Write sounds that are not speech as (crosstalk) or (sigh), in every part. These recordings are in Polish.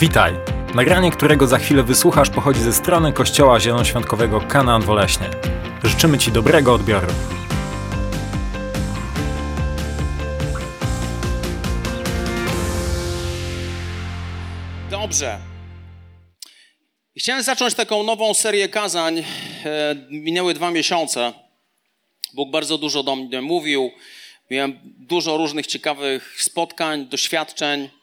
Witaj! Nagranie, którego za chwilę wysłuchasz, pochodzi ze strony Kościoła Zielonoświątkowego Kanaan Woleśnie. Życzymy Ci dobrego odbioru. Dobrze. Chciałem zacząć taką nową serię kazań. E, minęły dwa miesiące. Bóg bardzo dużo do mnie mówił. Miałem dużo różnych ciekawych spotkań, doświadczeń.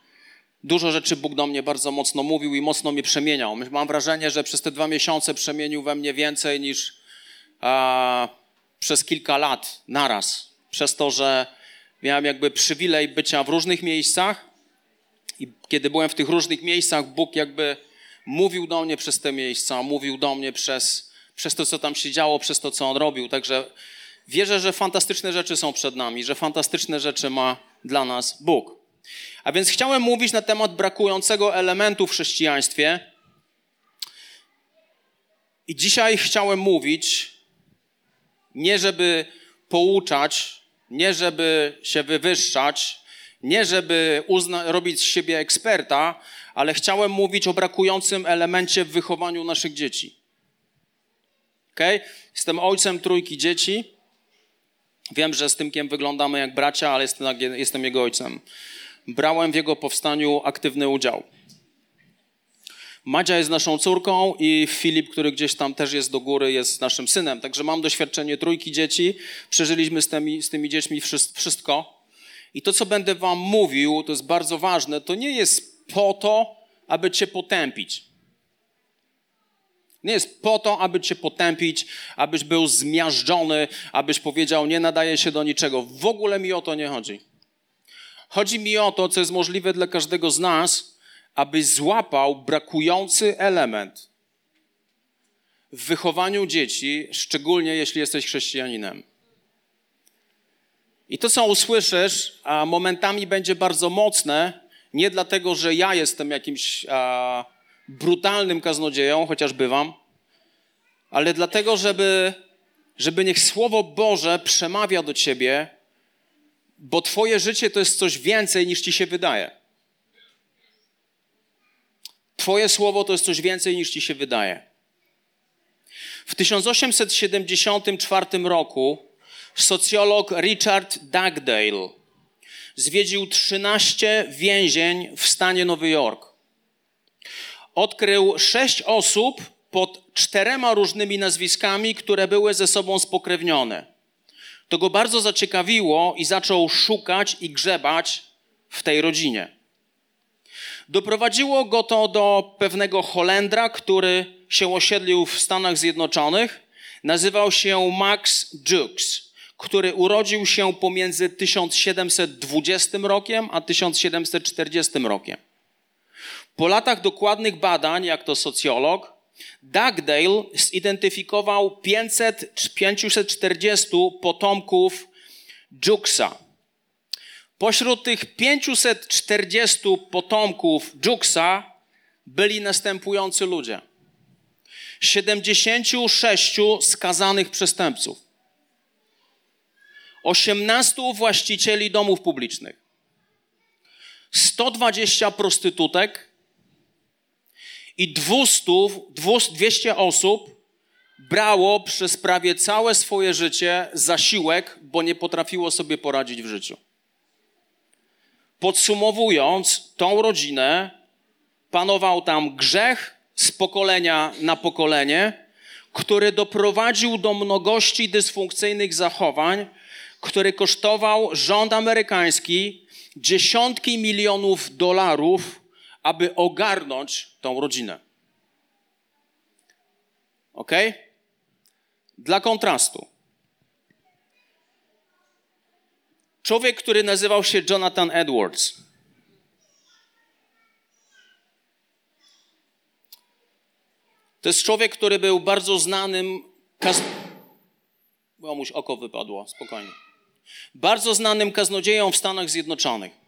Dużo rzeczy Bóg do mnie bardzo mocno mówił i mocno mnie przemieniał. Mam wrażenie, że przez te dwa miesiące przemienił we mnie więcej niż a, przez kilka lat naraz. Przez to, że miałem jakby przywilej bycia w różnych miejscach i kiedy byłem w tych różnych miejscach, Bóg jakby mówił do mnie przez te miejsca, mówił do mnie przez, przez to, co tam się działo, przez to, co On robił. Także wierzę, że fantastyczne rzeczy są przed nami, że fantastyczne rzeczy ma dla nas Bóg. A więc chciałem mówić na temat brakującego elementu w chrześcijaństwie. I dzisiaj chciałem mówić, nie żeby pouczać, nie żeby się wywyższać, nie żeby uzna- robić z siebie eksperta, ale chciałem mówić o brakującym elemencie w wychowaniu naszych dzieci. Okay? Jestem ojcem trójki dzieci. Wiem, że z Tymkiem wyglądamy jak bracia, ale jestem, jestem jego ojcem. Brałem w jego powstaniu aktywny udział. Madzia jest naszą córką i Filip, który gdzieś tam też jest do góry, jest naszym synem. Także mam doświadczenie trójki dzieci. Przeżyliśmy z tymi, z tymi dziećmi wszystko. I to, co będę wam mówił, to jest bardzo ważne, to nie jest po to, aby cię potępić. Nie jest po to, aby cię potępić, abyś był zmiażdżony, abyś powiedział, nie nadaje się do niczego. W ogóle mi o to nie chodzi. Chodzi mi o to, co jest możliwe dla każdego z nas, aby złapał brakujący element w wychowaniu dzieci, szczególnie jeśli jesteś chrześcijaninem. I to, co usłyszysz, a momentami będzie bardzo mocne, nie dlatego, że ja jestem jakimś a, brutalnym kaznodzieją, chociaż bywam, ale dlatego, żeby, żeby niech Słowo Boże przemawia do ciebie, bo Twoje życie to jest coś więcej niż ci się wydaje. Twoje słowo to jest coś więcej niż ci się wydaje. W 1874 roku socjolog Richard Dugdale zwiedził 13 więzień w stanie Nowy Jork. Odkrył sześć osób pod czterema różnymi nazwiskami, które były ze sobą spokrewnione. To go bardzo zaciekawiło i zaczął szukać i grzebać w tej rodzinie. Doprowadziło go to do pewnego Holendra, który się osiedlił w Stanach Zjednoczonych. Nazywał się Max Jukes, który urodził się pomiędzy 1720 rokiem a 1740 rokiem. Po latach dokładnych badań, jak to socjolog, Dugdale zidentyfikował 500, 540 potomków Jukesa. Pośród tych 540 potomków Jukesa byli następujący ludzie. 76 skazanych przestępców. 18 właścicieli domów publicznych. 120 prostytutek i 200, 200 osób brało przez prawie całe swoje życie zasiłek, bo nie potrafiło sobie poradzić w życiu. Podsumowując, tą rodzinę panował tam grzech z pokolenia na pokolenie, który doprowadził do mnogości dysfunkcyjnych zachowań, który kosztował rząd amerykański dziesiątki milionów dolarów, aby ogarnąć tą rodzinę. Ok? Dla kontrastu. Człowiek, który nazywał się Jonathan Edwards. To jest człowiek, który był bardzo znanym. Kaz... Komuś oko wypadło, spokojnie. Bardzo znanym kaznodzieją w Stanach Zjednoczonych.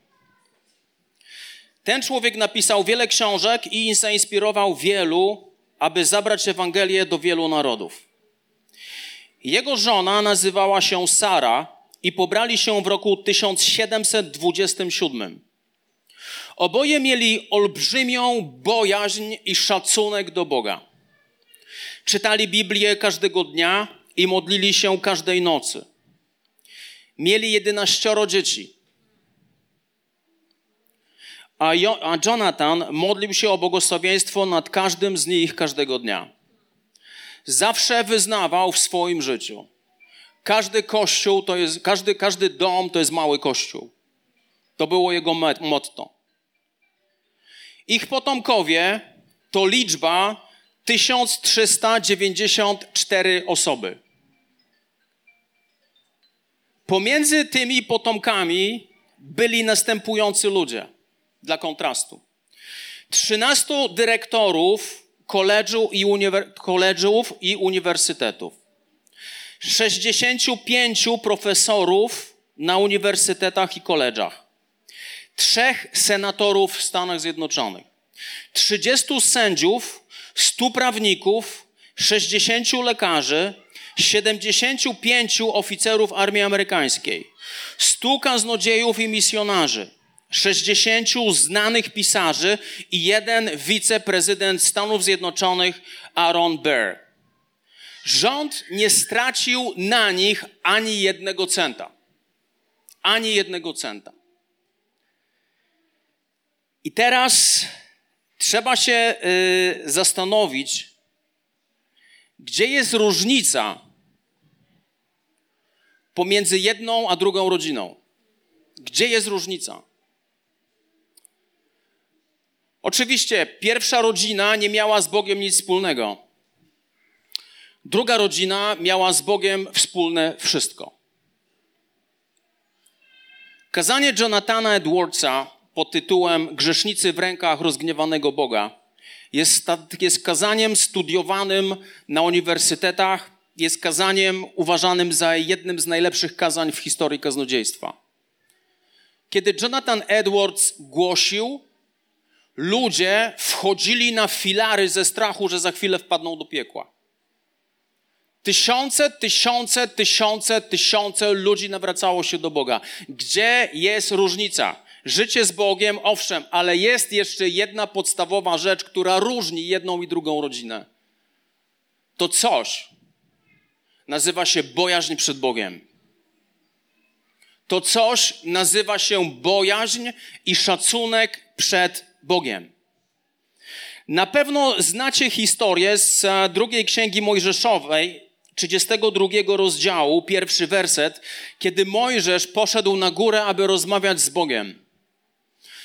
Ten człowiek napisał wiele książek i zainspirował wielu, aby zabrać Ewangelię do wielu narodów. Jego żona nazywała się Sara i pobrali się w roku 1727. Oboje mieli olbrzymią bojaźń i szacunek do Boga. Czytali Biblię każdego dnia i modlili się każdej nocy. Mieli jedenaścioro dzieci. A, jo, a Jonathan modlił się o błogosławieństwo nad każdym z nich każdego dnia. Zawsze wyznawał w swoim życiu. Każdy kościół to jest, każdy, każdy dom to jest mały kościół. To było jego motto. Ich potomkowie to liczba 1394 osoby. Pomiędzy tymi potomkami byli następujący ludzie, dla kontrastu. 13 dyrektorów koledżu i uniwer- koledżów i uniwersytetów. 65 profesorów na uniwersytetach i koledżach trzech senatorów w Stanach Zjednoczonych, 30 sędziów, 100 prawników, 60 lekarzy, 75 oficerów armii amerykańskiej, 100 kaznodziejów i misjonarzy, 60 znanych pisarzy i jeden wiceprezydent Stanów Zjednoczonych Aaron Burr. Rząd nie stracił na nich ani jednego centa. Ani jednego centa. I teraz trzeba się y, zastanowić, gdzie jest różnica pomiędzy jedną a drugą rodziną. Gdzie jest różnica? Oczywiście, pierwsza rodzina nie miała z Bogiem nic wspólnego. Druga rodzina miała z Bogiem wspólne wszystko. Kazanie Jonathana Edwardsa pod tytułem Grzesznicy w rękach rozgniewanego Boga. Jest, jest kazaniem studiowanym na uniwersytetach, jest kazaniem uważanym za jednym z najlepszych kazań w historii kaznodziejstwa. Kiedy Jonathan Edwards głosił, ludzie wchodzili na filary ze strachu, że za chwilę wpadną do piekła. Tysiące, tysiące, tysiące, tysiące ludzi nawracało się do Boga. Gdzie jest różnica? Życie z Bogiem, owszem, ale jest jeszcze jedna podstawowa rzecz, która różni jedną i drugą rodzinę. To coś nazywa się bojaźń przed Bogiem. To coś nazywa się bojaźń i szacunek przed Bogiem. Na pewno znacie historię z e, drugiej księgi Mojżeszowej, 32 rozdziału, pierwszy werset, kiedy Mojżesz poszedł na górę, aby rozmawiać z Bogiem.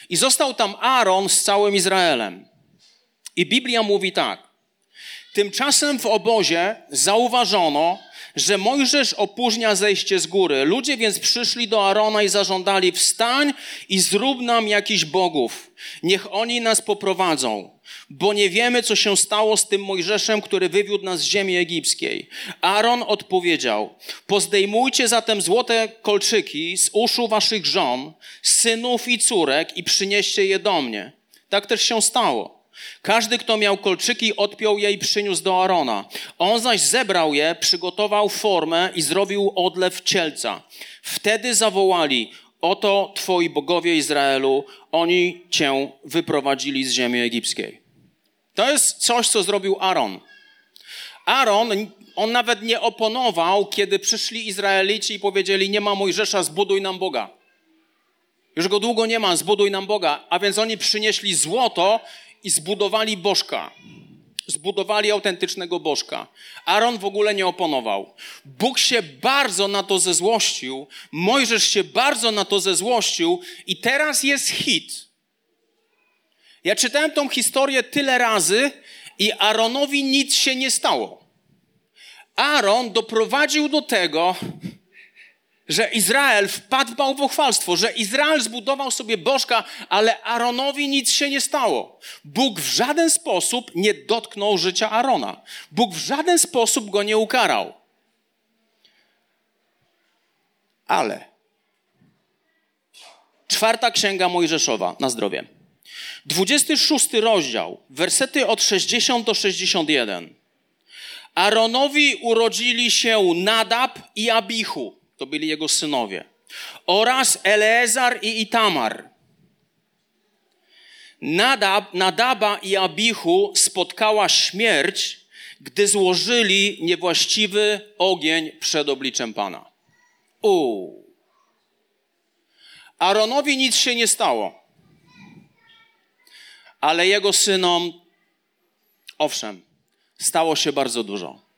I został tam Aaron z całym Izraelem. I Biblia mówi tak. Tymczasem w obozie zauważono, że Mojżesz opóźnia zejście z góry. Ludzie więc przyszli do Arona i zażądali: Wstań i zrób nam jakiś bogów. Niech oni nas poprowadzą, bo nie wiemy, co się stało z tym Mojżeszem, który wywiódł nas z ziemi egipskiej. Aaron odpowiedział: Pozdejmujcie zatem złote kolczyki z uszu waszych żon, synów i córek i przynieście je do mnie. Tak też się stało. Każdy, kto miał kolczyki, odpiął je i przyniósł do Arona. On zaś zebrał je, przygotował formę i zrobił odlew cielca. Wtedy zawołali, oto twoi bogowie Izraelu, oni cię wyprowadzili z ziemi egipskiej. To jest coś, co zrobił Aaron. Aaron, on nawet nie oponował, kiedy przyszli Izraelici i powiedzieli, nie ma Mojżesza, zbuduj nam Boga. Już go długo nie ma, zbuduj nam Boga. A więc oni przynieśli złoto i zbudowali bożka. Zbudowali autentycznego bożka. Aaron w ogóle nie oponował. Bóg się bardzo na to zezłościł, Mojżesz się bardzo na to zezłościł i teraz jest hit. Ja czytałem tą historię tyle razy i Aaronowi nic się nie stało. Aaron doprowadził do tego, że Izrael wpadł w bałwochwalstwo, że Izrael zbudował sobie bożka, ale Aaronowi nic się nie stało. Bóg w żaden sposób nie dotknął życia Arona. Bóg w żaden sposób go nie ukarał. Ale czwarta księga Mojżeszowa, na zdrowie. 26 rozdział, wersety od 60 do 61. Aaronowi urodzili się Nadab i Abichu to byli jego synowie, oraz Eleazar i Itamar. Nadab, Nadaba i Abichu spotkała śmierć, gdy złożyli niewłaściwy ogień przed obliczem Pana. U. Aaronowi nic się nie stało, ale jego synom, owszem, stało się bardzo dużo.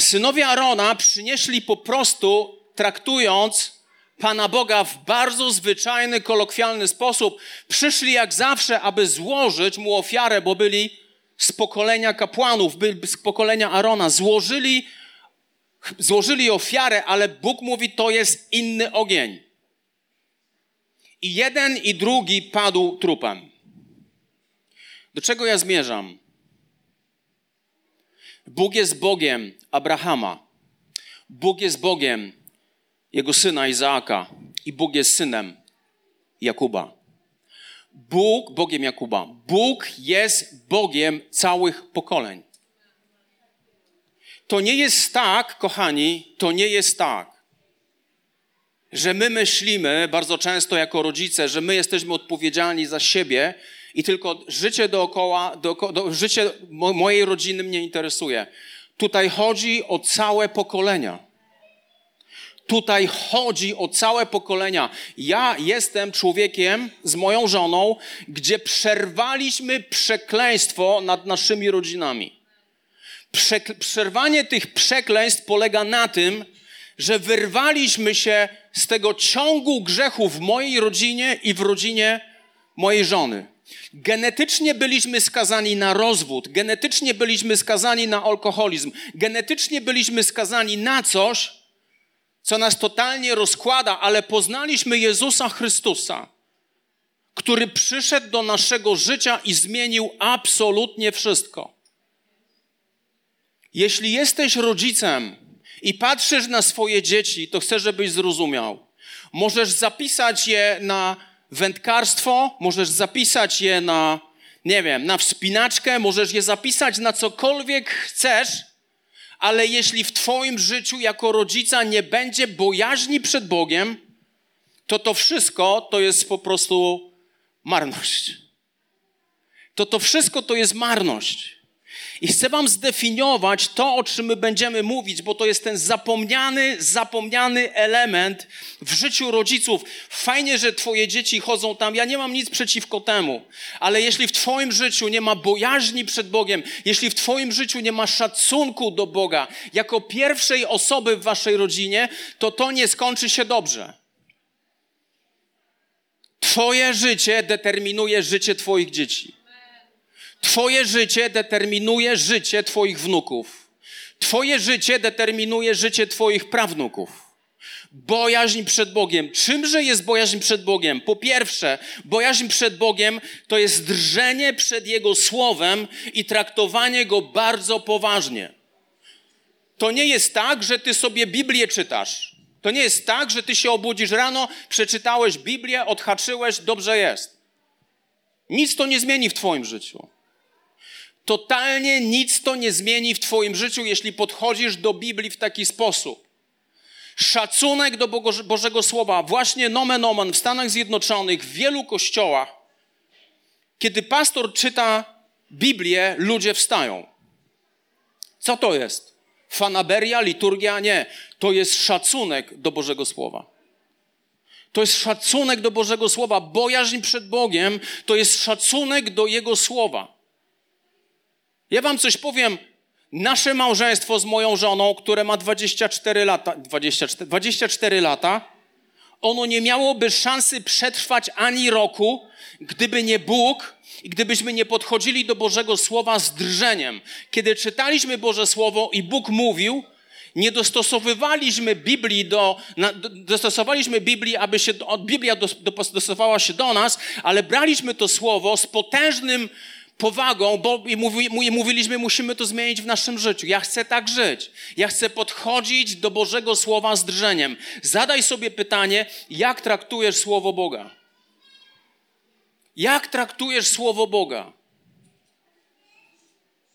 Synowie Arona przynieśli po prostu, traktując Pana Boga w bardzo zwyczajny, kolokwialny sposób, przyszli jak zawsze, aby złożyć mu ofiarę, bo byli z pokolenia kapłanów, byli z pokolenia Arona. Złożyli, złożyli ofiarę, ale Bóg mówi, to jest inny ogień. I jeden i drugi padł trupem. Do czego ja zmierzam? Bóg jest Bogiem Abrahama. Bóg jest Bogiem jego syna Izaaka i Bóg jest synem Jakuba. Bóg, Bogiem Jakuba. Bóg jest Bogiem całych pokoleń. To nie jest tak, kochani, to nie jest tak, że my myślimy bardzo często jako rodzice, że my jesteśmy odpowiedzialni za siebie i tylko życie dookoła, dookoła do, życie mojej rodziny mnie interesuje. Tutaj chodzi o całe pokolenia. Tutaj chodzi o całe pokolenia. Ja jestem człowiekiem z moją żoną, gdzie przerwaliśmy przekleństwo nad naszymi rodzinami. przerwanie tych przekleństw polega na tym, że wyrwaliśmy się z tego ciągu grzechów w mojej rodzinie i w rodzinie mojej żony. Genetycznie byliśmy skazani na rozwód, genetycznie byliśmy skazani na alkoholizm, genetycznie byliśmy skazani na coś, co nas totalnie rozkłada, ale poznaliśmy Jezusa Chrystusa, który przyszedł do naszego życia i zmienił absolutnie wszystko. Jeśli jesteś rodzicem i patrzysz na swoje dzieci, to chcę, żebyś zrozumiał. Możesz zapisać je na wędkarstwo, możesz zapisać je na, nie wiem, na wspinaczkę, możesz je zapisać na cokolwiek chcesz, ale jeśli w Twoim życiu jako rodzica nie będzie bojaźni przed Bogiem, to to wszystko to jest po prostu marność. To to wszystko to jest marność. I chcę Wam zdefiniować to, o czym my będziemy mówić, bo to jest ten zapomniany, zapomniany element w życiu rodziców. Fajnie, że Twoje dzieci chodzą tam, ja nie mam nic przeciwko temu, ale jeśli w Twoim życiu nie ma bojaźni przed Bogiem, jeśli w Twoim życiu nie ma szacunku do Boga jako pierwszej osoby w Waszej rodzinie, to to nie skończy się dobrze. Twoje życie determinuje życie Twoich dzieci. Twoje życie determinuje życie Twoich wnuków. Twoje życie determinuje życie Twoich prawnuków. Bojaźń przed Bogiem. Czymże jest bojaźń przed Bogiem? Po pierwsze, bojaźń przed Bogiem to jest drżenie przed Jego słowem i traktowanie Go bardzo poważnie. To nie jest tak, że Ty sobie Biblię czytasz. To nie jest tak, że Ty się obudzisz rano, przeczytałeś Biblię, odhaczyłeś, dobrze jest. Nic to nie zmieni w Twoim życiu. Totalnie nic to nie zmieni w Twoim życiu, jeśli podchodzisz do Biblii w taki sposób. Szacunek do Bożego Słowa, właśnie nomen omen w Stanach Zjednoczonych, w wielu kościołach, kiedy pastor czyta Biblię, ludzie wstają. Co to jest? Fanaberia, liturgia? Nie. To jest szacunek do Bożego Słowa. To jest szacunek do Bożego Słowa. Bojaźń przed Bogiem to jest szacunek do Jego Słowa. Ja wam coś powiem. Nasze małżeństwo z moją żoną, które ma 24 lata, 24, 24 lata, ono nie miałoby szansy przetrwać ani roku, gdyby nie Bóg i gdybyśmy nie podchodzili do Bożego Słowa z drżeniem. Kiedy czytaliśmy Boże Słowo i Bóg mówił, nie dostosowywaliśmy Biblii do, na, dostosowaliśmy Biblii, aby się, Biblia dostosowała się do nas, ale braliśmy to Słowo z potężnym powagą, bo i, mówi, mówiliśmy, musimy to zmienić w naszym życiu. Ja chcę tak żyć. Ja chcę podchodzić do Bożego Słowa z drżeniem. Zadaj sobie pytanie, jak traktujesz Słowo Boga? Jak traktujesz Słowo Boga?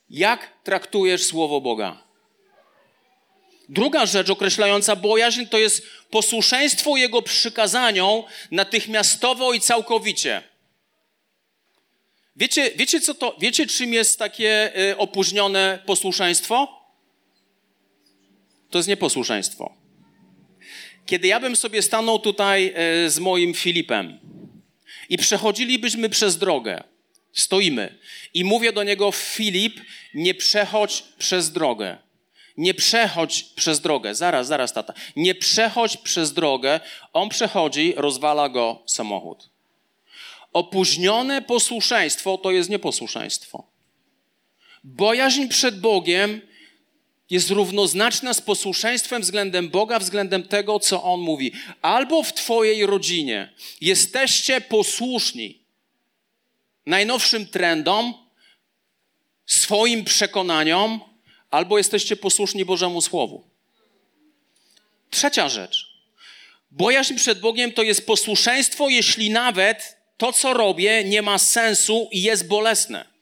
Jak traktujesz Słowo Boga? Druga rzecz określająca bojaźń to jest posłuszeństwo Jego przykazaniom natychmiastowo i całkowicie. Wiecie, wiecie, co to, wiecie czym jest takie y, opóźnione posłuszeństwo? To jest nieposłuszeństwo. Kiedy ja bym sobie stanął tutaj y, z moim Filipem i przechodzilibyśmy przez drogę, stoimy i mówię do niego, Filip, nie przechodź przez drogę. Nie przechodź przez drogę. Zaraz, zaraz, tata. Nie przechodź przez drogę. On przechodzi, rozwala go samochód. Opóźnione posłuszeństwo to jest nieposłuszeństwo. Bojaźń przed Bogiem jest równoznaczna z posłuszeństwem względem Boga, względem tego, co On mówi. Albo w Twojej rodzinie jesteście posłuszni najnowszym trendom, swoim przekonaniom, albo jesteście posłuszni Bożemu Słowu. Trzecia rzecz. Bojaźń przed Bogiem to jest posłuszeństwo, jeśli nawet to, co robię, nie ma sensu i jest bolesne.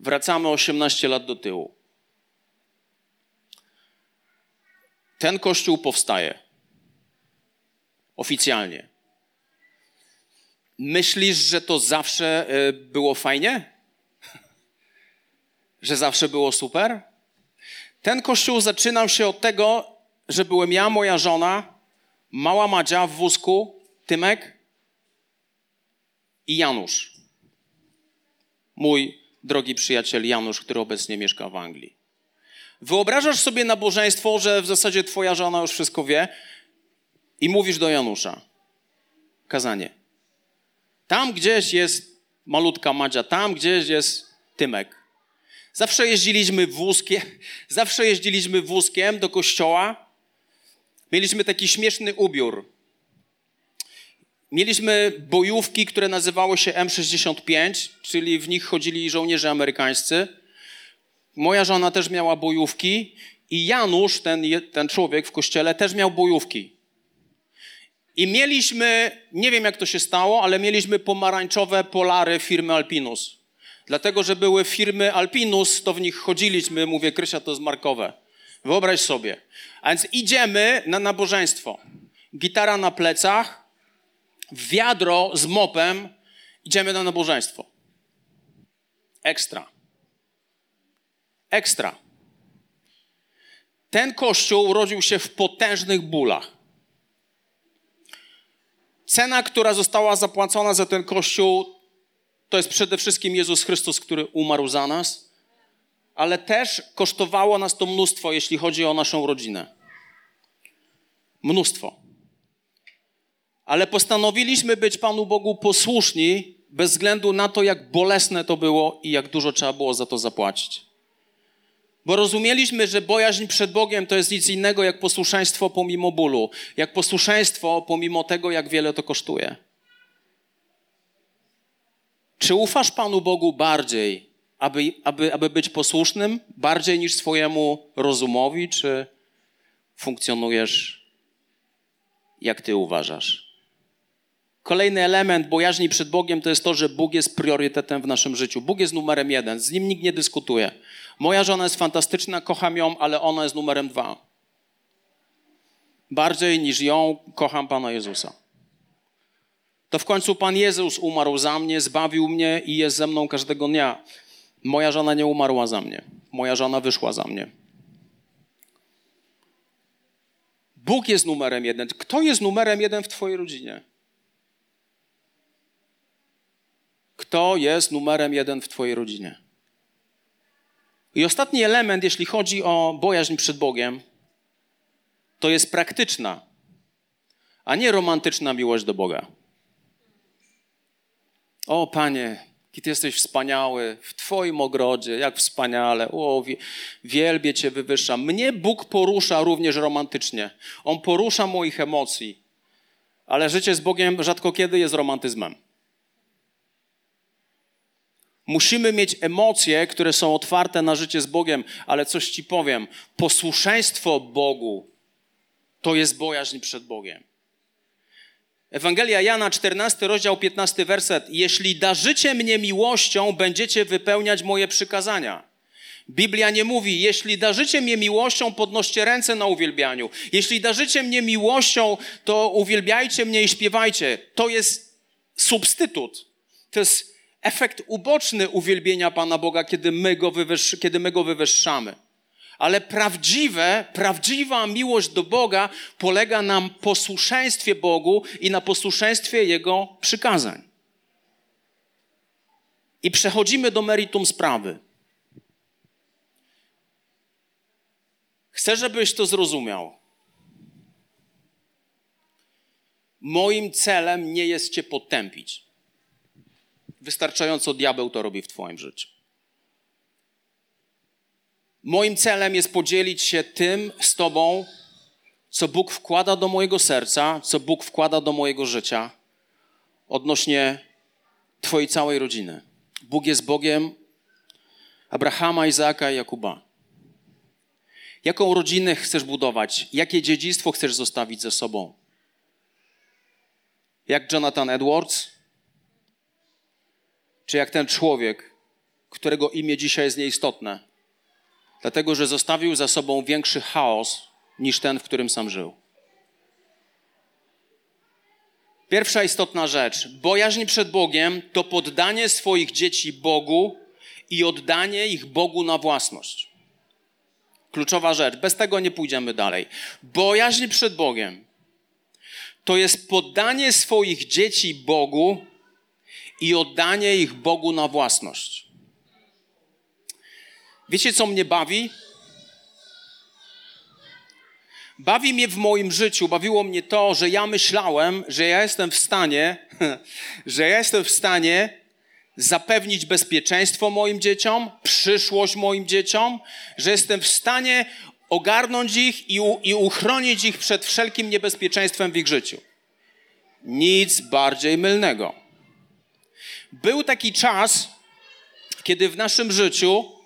Wracamy 18 lat do tyłu. Ten kościół powstaje. Oficjalnie. Myślisz, że to zawsze e, było fajnie? (laughs) Że zawsze było super? Ten kościół zaczynał się od tego, że byłem ja, moja żona, mała Madzia w wózku, Tymek i Janusz. Mój drogi przyjaciel Janusz, który obecnie mieszka w Anglii. Wyobrażasz sobie nabożeństwo, że w zasadzie twoja żona już wszystko wie i mówisz do Janusza. Kazanie. Tam gdzieś jest malutka Madzia, tam gdzieś jest Tymek. Zawsze jeździliśmy wózkiem, (laughs) zawsze jeździliśmy wózkiem do kościoła. Mieliśmy taki śmieszny ubiór. Mieliśmy bojówki, które nazywały się M65, czyli w nich chodzili żołnierze amerykańscy. Moja żona też miała bojówki i Janusz, ten, ten człowiek w kościele, też miał bojówki. I mieliśmy, nie wiem jak to się stało, ale mieliśmy pomarańczowe polary firmy Alpinus. Dlatego, że były firmy Alpinus, to w nich chodziliśmy, mówię, Krysia, to jest markowe. Wyobraź sobie. A więc idziemy na nabożeństwo. Gitara na plecach, wiadro z mopem, idziemy na nabożeństwo. Ekstra. Ekstra. Ten kościół urodził się w potężnych bólach. Cena, która została zapłacona za ten kościół, to jest przede wszystkim Jezus Chrystus, który umarł za nas, ale też kosztowało nas to mnóstwo, jeśli chodzi o naszą rodzinę. Mnóstwo. Ale postanowiliśmy być Panu Bogu posłuszni, bez względu na to, jak bolesne to było i jak dużo trzeba było za to zapłacić. Bo rozumieliśmy, że bojaźń przed Bogiem to jest nic innego jak posłuszeństwo pomimo bólu, jak posłuszeństwo pomimo tego, jak wiele to kosztuje. Czy ufasz Panu Bogu bardziej, aby, aby, aby być posłusznym, bardziej niż swojemu rozumowi, czy funkcjonujesz jak Ty uważasz? Kolejny element bojaźni przed Bogiem to jest to, że Bóg jest priorytetem w naszym życiu. Bóg jest numerem jeden, z nim nikt nie dyskutuje. Moja żona jest fantastyczna, kocham ją, ale ona jest numerem dwa. Bardziej niż ją kocham Pana Jezusa. To w końcu Pan Jezus umarł za mnie, zbawił mnie i jest ze mną każdego dnia. Moja żona nie umarła za mnie. Moja żona wyszła za mnie. Bóg jest numerem jeden. Kto jest numerem jeden w Twojej rodzinie? Kto jest numerem jeden w Twojej rodzinie? I ostatni element, jeśli chodzi o bojaźń przed Bogiem, to jest praktyczna, a nie romantyczna miłość do Boga. O Panie, Ty jesteś wspaniały, w Twoim ogrodzie, jak wspaniale, o, wielbię Cię, wywyższam. Mnie Bóg porusza również romantycznie. On porusza moich emocji, ale życie z Bogiem rzadko kiedy jest romantyzmem. Musimy mieć emocje, które są otwarte na życie z Bogiem, ale coś ci powiem: posłuszeństwo Bogu to jest bojaźń przed Bogiem. Ewangelia Jana, 14 rozdział, 15 werset. Jeśli darzycie mnie miłością, będziecie wypełniać moje przykazania. Biblia nie mówi, jeśli darzycie mnie miłością, podnoście ręce na uwielbianiu. Jeśli darzycie mnie miłością, to uwielbiajcie mnie i śpiewajcie. To jest substytut. To jest efekt uboczny uwielbienia Pana Boga, kiedy my go, wywyższ- kiedy my go wywyższamy. Ale prawdziwe, prawdziwa miłość do Boga polega na posłuszeństwie Bogu i na posłuszeństwie Jego przykazań. I przechodzimy do meritum sprawy. Chcę, żebyś to zrozumiał. Moim celem nie jest Cię potępić. Wystarczająco diabeł to robi w Twoim życiu. Moim celem jest podzielić się tym z Tobą, co Bóg wkłada do mojego serca, co Bóg wkłada do mojego życia odnośnie Twojej całej rodziny. Bóg jest Bogiem Abrahama, Izaaka i Jakuba. Jaką rodzinę chcesz budować? Jakie dziedzictwo chcesz zostawić ze sobą? Jak Jonathan Edwards? Czy jak ten człowiek, którego imię dzisiaj jest nieistotne, dlatego że zostawił za sobą większy chaos niż ten, w którym sam żył? Pierwsza istotna rzecz. Bojaźń przed Bogiem to poddanie swoich dzieci Bogu i oddanie ich Bogu na własność. Kluczowa rzecz. Bez tego nie pójdziemy dalej. Bojaźń przed Bogiem to jest poddanie swoich dzieci Bogu i oddanie ich Bogu na własność. Wiecie, co mnie bawi? Bawi mnie w moim życiu, bawiło mnie to, że ja myślałem, że ja jestem w stanie, (laughs) że ja jestem w stanie zapewnić bezpieczeństwo moim dzieciom, przyszłość moim dzieciom, że jestem w stanie ogarnąć ich i, i uchronić ich przed wszelkim niebezpieczeństwem w ich życiu. Nic bardziej mylnego. Był taki czas, kiedy w naszym życiu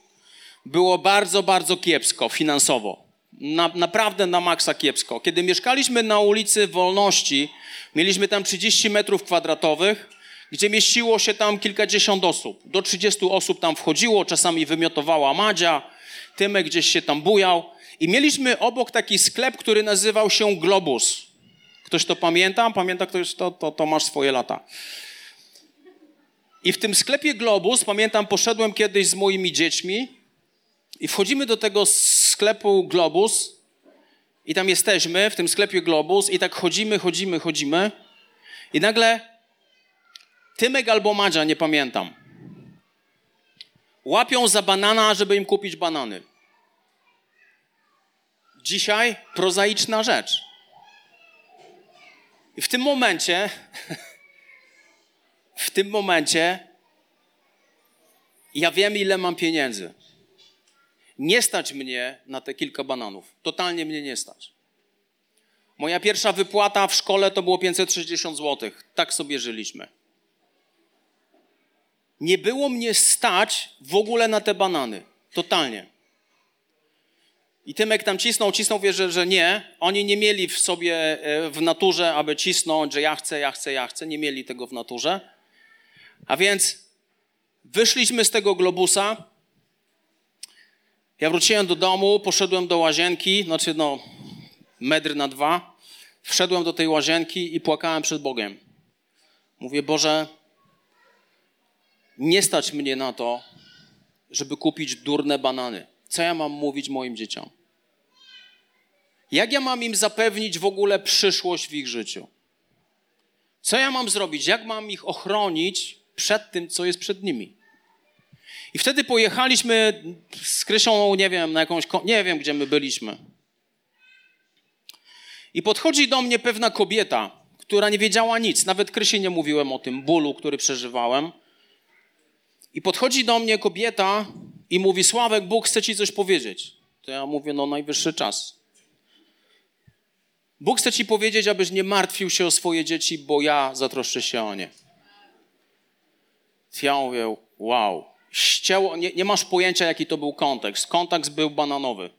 było bardzo, bardzo kiepsko finansowo. Na, naprawdę na maksa kiepsko. Kiedy mieszkaliśmy na ulicy Wolności, mieliśmy tam 30 metrów kwadratowych, gdzie mieściło się tam kilkadziesiąt osób. Do 30 osób tam wchodziło, czasami wymiotowała Madzia, Tymek gdzieś się tam bujał. I mieliśmy obok taki sklep, który nazywał się Globus. Ktoś to pamięta? Pamięta ktoś to? To, to masz swoje lata. I w tym sklepie Globus, pamiętam, poszedłem kiedyś z moimi dziećmi i wchodzimy do tego sklepu Globus i tam jesteśmy, w tym sklepie Globus i tak chodzimy, chodzimy, chodzimy i nagle Tymek albo Madzia, nie pamiętam, łapią za banana, żeby im kupić banany. Dzisiaj prozaiczna rzecz. I w tym momencie, (laughs) w tym momencie, ja wiem, ile mam pieniędzy. Nie stać mnie na te kilka bananów. Totalnie mnie nie stać. Moja pierwsza wypłata w szkole to było 560 zł. Tak sobie żyliśmy. Nie było mnie stać w ogóle na te banany. Totalnie. I Tymek tam cisnął, cisnął, wie, że, że nie. Oni nie mieli w sobie, e, w naturze, aby cisnąć, że ja chcę, ja chcę, ja chcę. Nie mieli tego w naturze. A więc wyszliśmy z tego globusa. Ja wróciłem do domu, poszedłem do łazienki, znaczy no metr na dwa. Wszedłem do tej łazienki i płakałem przed Bogiem. Mówię, Boże, nie stać mnie na to, żeby kupić durne banany. Co ja mam mówić moim dzieciom? Jak ja mam im zapewnić w ogóle przyszłość w ich życiu? Co ja mam zrobić? Jak mam ich ochronić przed tym, co jest przed nimi? I wtedy pojechaliśmy z Krysią, nie wiem, na jakąś, nie wiem, gdzie my byliśmy. I podchodzi do mnie pewna kobieta, która nie wiedziała nic. Nawet Krysi nie mówiłem o tym bólu, który przeżywałem. I podchodzi do mnie kobieta i mówi: Sławek, Bóg chce ci coś powiedzieć. To ja mówię: No, najwyższy czas. Bóg chce ci powiedzieć, abyś nie martwił się o swoje dzieci, bo ja zatroszczę się o nie. Ja mówię: Wow. Ścięło, nie, nie masz pojęcia, jaki to był kontekst. Kontekst był bananowy.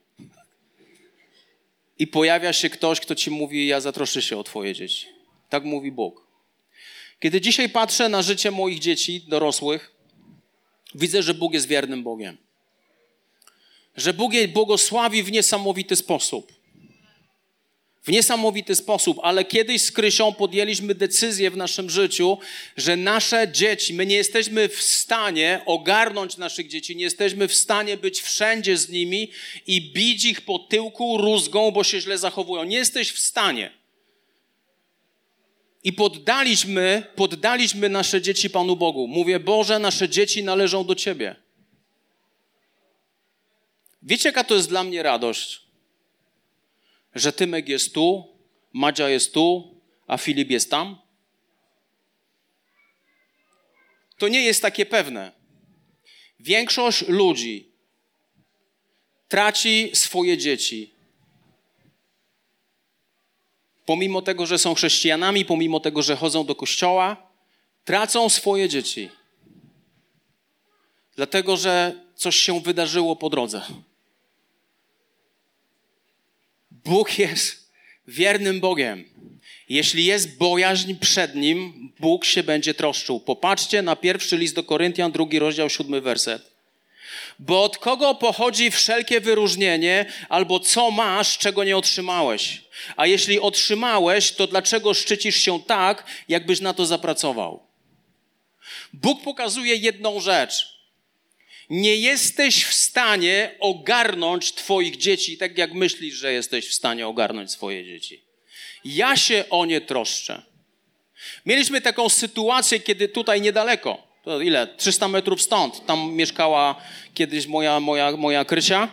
I pojawia się ktoś, kto ci mówi: Ja zatroszczę się o Twoje dzieci. Tak mówi Bóg. Kiedy dzisiaj patrzę na życie moich dzieci, dorosłych, widzę, że Bóg jest wiernym Bogiem. Że Bóg je błogosławi w niesamowity sposób. W niesamowity sposób, ale kiedyś z Krysią podjęliśmy decyzję w naszym życiu, że nasze dzieci, my nie jesteśmy w stanie ogarnąć naszych dzieci, nie jesteśmy w stanie być wszędzie z nimi i bić ich po tyłku rózgą, bo się źle zachowują. Nie jesteś w stanie. I poddaliśmy, poddaliśmy nasze dzieci Panu Bogu. Mówię, Boże, nasze dzieci należą do Ciebie. Wiecie, jaka to jest dla mnie radość? Że Tymek jest tu, Madzia jest tu, a Filip jest tam? To nie jest takie pewne. Większość ludzi traci swoje dzieci. Pomimo tego, że są chrześcijanami, pomimo tego, że chodzą do kościoła, tracą swoje dzieci. Dlatego, że coś się wydarzyło po drodze. Bóg jest wiernym Bogiem. Jeśli jest bojaźń przed Nim, Bóg się będzie troszczył. Popatrzcie na pierwszy list do Koryntian, drugi rozdział, siódmy werset. Bo od kogo pochodzi wszelkie wyróżnienie, albo co masz, czego nie otrzymałeś? A jeśli otrzymałeś, to dlaczego szczycisz się tak, jakbyś na to zapracował? Bóg pokazuje jedną rzecz nie jesteś w stanie ogarnąć Twoich dzieci tak, jak myślisz, że jesteś w stanie ogarnąć swoje dzieci. Ja się o nie troszczę. Mieliśmy taką sytuację, kiedy tutaj niedaleko, to ile? 300 metrów stąd, tam mieszkała kiedyś moja, moja, moja Krysia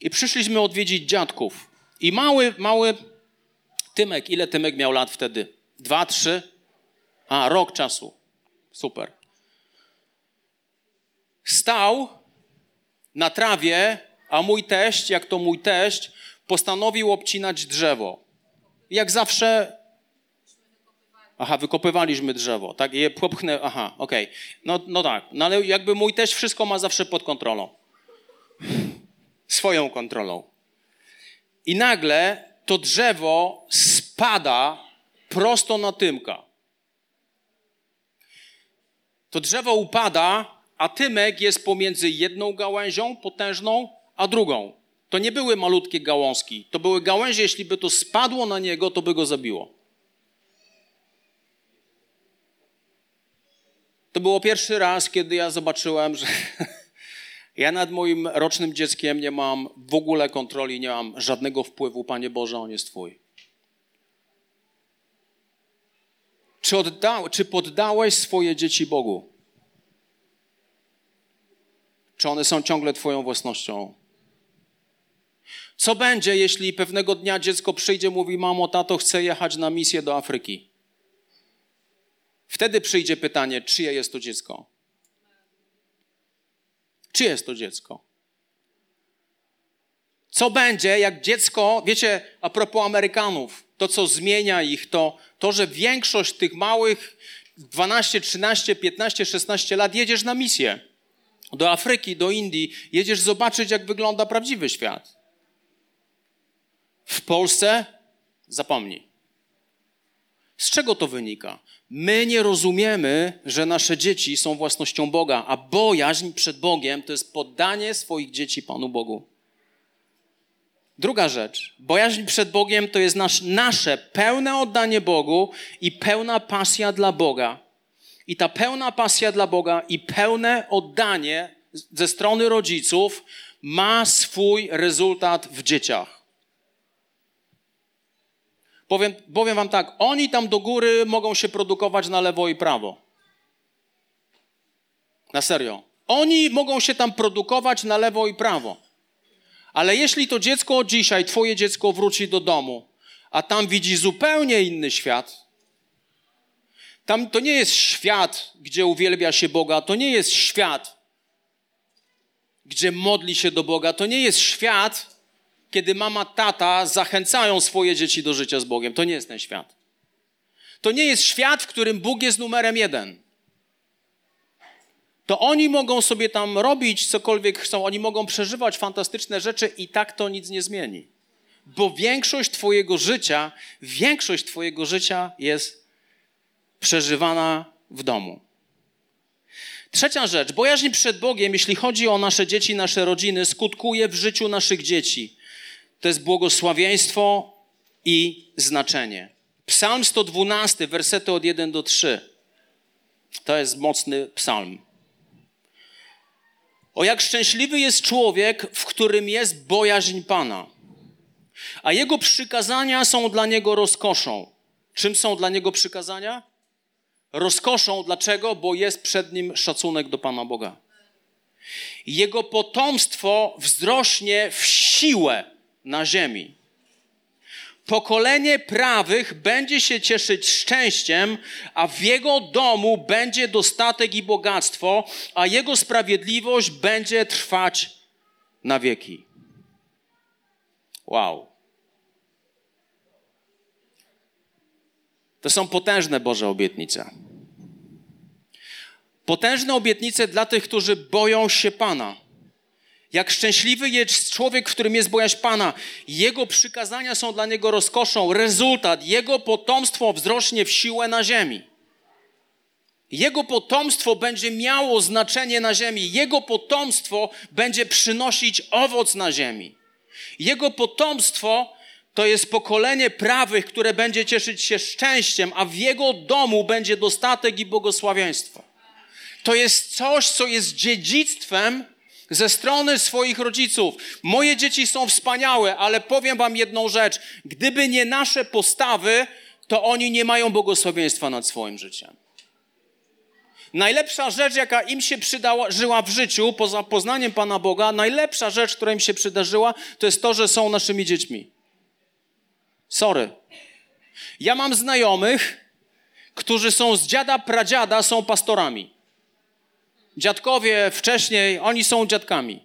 i przyszliśmy odwiedzić dziadków. I mały, mały Tymek, ile Tymek miał lat wtedy? Dwa, trzy? A, rok czasu. Super stał na trawie, a mój teść, jak to mój teść, postanowił obcinać drzewo. Jak zawsze. Aha, wykopywaliśmy drzewo, tak? Je popchnę. Aha, okej. Okay. No, no tak, no ale jakby mój teść wszystko ma zawsze pod kontrolą. Swoją kontrolą. I nagle to drzewo spada prosto na Tymka. To drzewo upada a tymek jest pomiędzy jedną gałęzią potężną, a drugą. To nie były malutkie gałązki. To były gałęzie, jeśli by to spadło na niego, to by go zabiło. To było pierwszy raz, kiedy ja zobaczyłem, że (laughs) ja nad moim rocznym dzieckiem nie mam w ogóle kontroli, nie mam żadnego wpływu. Panie Boże, on jest Twój. Czy, odda, czy poddałeś swoje dzieci Bogu? Czy one są ciągle Twoją własnością? Co będzie, jeśli pewnego dnia dziecko przyjdzie, mówi: Mamo, tato, chcę jechać na misję do Afryki? Wtedy przyjdzie pytanie: czyje jest to dziecko? Czy jest to dziecko? Co będzie, jak dziecko, wiecie, a propos Amerykanów, to co zmienia ich, to to, że większość tych małych 12, 13, 15, 16 lat jedziesz na misję do Afryki, do Indii, jedziesz zobaczyć, jak wygląda prawdziwy świat. W Polsce zapomnij. Z czego to wynika? My nie rozumiemy, że nasze dzieci są własnością Boga, a bojaźń przed Bogiem to jest poddanie swoich dzieci Panu Bogu. Druga rzecz. Bojaźń przed Bogiem to jest nasz, nasze pełne oddanie Bogu i pełna pasja dla Boga. I ta pełna pasja dla Boga i pełne oddanie ze strony rodziców ma swój rezultat w dzieciach. Powiem, powiem wam tak, oni tam do góry mogą się produkować na lewo i prawo. Na serio. Oni mogą się tam produkować na lewo i prawo. Ale jeśli to dziecko dzisiaj, twoje dziecko wróci do domu, a tam widzi zupełnie inny świat, tam to nie jest świat, gdzie uwielbia się Boga, to nie jest świat, gdzie modli się do Boga. To nie jest świat, kiedy mama, tata zachęcają swoje dzieci do życia z Bogiem. To nie jest ten świat. To nie jest świat, w którym Bóg jest numerem jeden. To oni mogą sobie tam robić cokolwiek chcą, oni mogą przeżywać fantastyczne rzeczy i tak to nic nie zmieni. Bo większość Twojego życia, większość Twojego życia jest przeżywana w domu. Trzecia rzecz, bojaźń przed Bogiem, jeśli chodzi o nasze dzieci, nasze rodziny, skutkuje w życiu naszych dzieci. To jest błogosławieństwo i znaczenie. Psalm 112, wersety od 1 do 3. To jest mocny psalm. O jak szczęśliwy jest człowiek, w którym jest bojaźń Pana, a jego przykazania są dla niego rozkoszą. Czym są dla niego przykazania? Rozkoszą. Dlaczego? Bo jest przed nim szacunek do Pana Boga. Jego potomstwo wzrośnie w siłę na ziemi. Pokolenie prawych będzie się cieszyć szczęściem, a w jego domu będzie dostatek i bogactwo, a jego sprawiedliwość będzie trwać na wieki. Wow. To są potężne Boże obietnice. Potężne obietnice dla tych, którzy boją się Pana. Jak szczęśliwy jest człowiek, w którym jest bojaźń Pana. Jego przykazania są dla niego rozkoszą. Rezultat, jego potomstwo wzrośnie w siłę na ziemi. Jego potomstwo będzie miało znaczenie na ziemi. Jego potomstwo będzie przynosić owoc na ziemi. Jego potomstwo to jest pokolenie prawych, które będzie cieszyć się szczęściem, a w jego domu będzie dostatek i błogosławieństwo. To jest coś, co jest dziedzictwem ze strony swoich rodziców. Moje dzieci są wspaniałe, ale powiem Wam jedną rzecz. Gdyby nie nasze postawy, to oni nie mają błogosławieństwa nad swoim życiem. Najlepsza rzecz, jaka im się przydarzyła w życiu, poza poznaniem Pana Boga, najlepsza rzecz, która im się przydarzyła, to jest to, że są naszymi dziećmi. Sorry. Ja mam znajomych, którzy są z dziada, pradziada, są pastorami. Dziadkowie wcześniej, oni są dziadkami.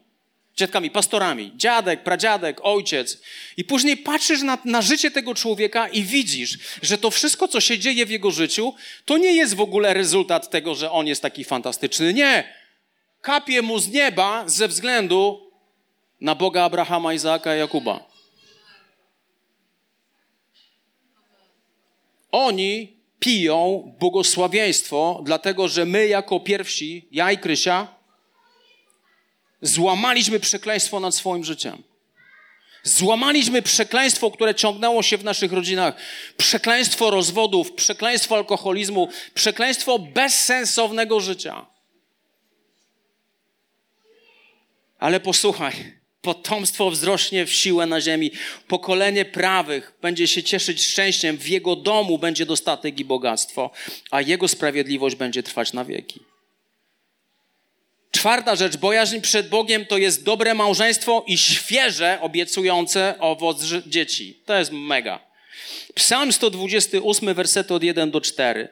Dziadkami, pastorami. Dziadek, pradziadek, ojciec. I później patrzysz na, na życie tego człowieka i widzisz, że to wszystko, co się dzieje w jego życiu, to nie jest w ogóle rezultat tego, że on jest taki fantastyczny. Nie. Kapie mu z nieba ze względu na Boga Abrahama, Izaaka i Jakuba. Oni piją błogosławieństwo, dlatego że my jako pierwsi, ja i Krysia, złamaliśmy przekleństwo nad swoim życiem. Złamaliśmy przekleństwo, które ciągnęło się w naszych rodzinach. Przekleństwo rozwodów, przekleństwo alkoholizmu, przekleństwo bezsensownego życia. Ale posłuchaj, Potomstwo wzrośnie w siłę na ziemi. Pokolenie prawych będzie się cieszyć szczęściem. W jego domu będzie dostatek i bogactwo, a jego sprawiedliwość będzie trwać na wieki. Czwarta rzecz, bojaźń przed Bogiem to jest dobre małżeństwo i świeże, obiecujące owoc dzieci. To jest mega. Psalm 128, wersety od 1 do 4.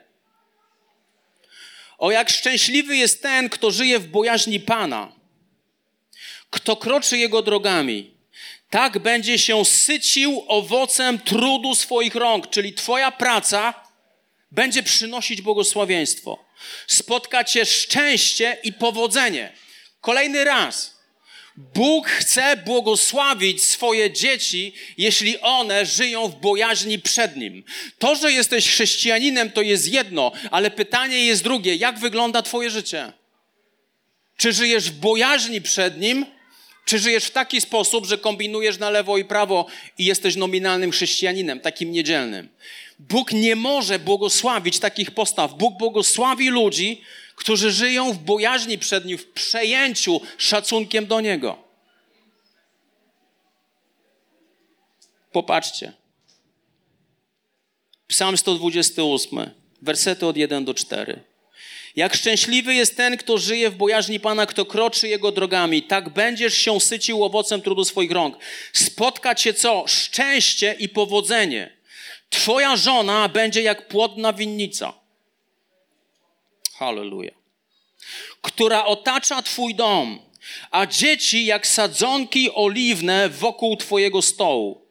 O jak szczęśliwy jest ten, kto żyje w bojaźni Pana kto kroczy jego drogami, tak będzie się sycił owocem trudu swoich rąk, czyli Twoja praca będzie przynosić błogosławieństwo. Spotka Cię szczęście i powodzenie. Kolejny raz. Bóg chce błogosławić swoje dzieci, jeśli one żyją w bojaźni przed Nim. To, że jesteś chrześcijaninem, to jest jedno, ale pytanie jest drugie: jak wygląda Twoje życie? Czy żyjesz w bojaźni przed Nim, czy żyjesz w taki sposób, że kombinujesz na lewo i prawo i jesteś nominalnym chrześcijaninem, takim niedzielnym? Bóg nie może błogosławić takich postaw. Bóg błogosławi ludzi, którzy żyją w bojaźni przed Nim, w przejęciu szacunkiem do Niego. Popatrzcie. Psalm 128, wersety od 1 do 4. Jak szczęśliwy jest ten, kto żyje w bojaźni Pana, kto kroczy Jego drogami. Tak będziesz się sycił owocem trudu swoich rąk. Spotka cię co? Szczęście i powodzenie. Twoja żona będzie jak płodna winnica. Halleluja. Która otacza Twój dom, a dzieci jak sadzonki oliwne wokół Twojego stołu.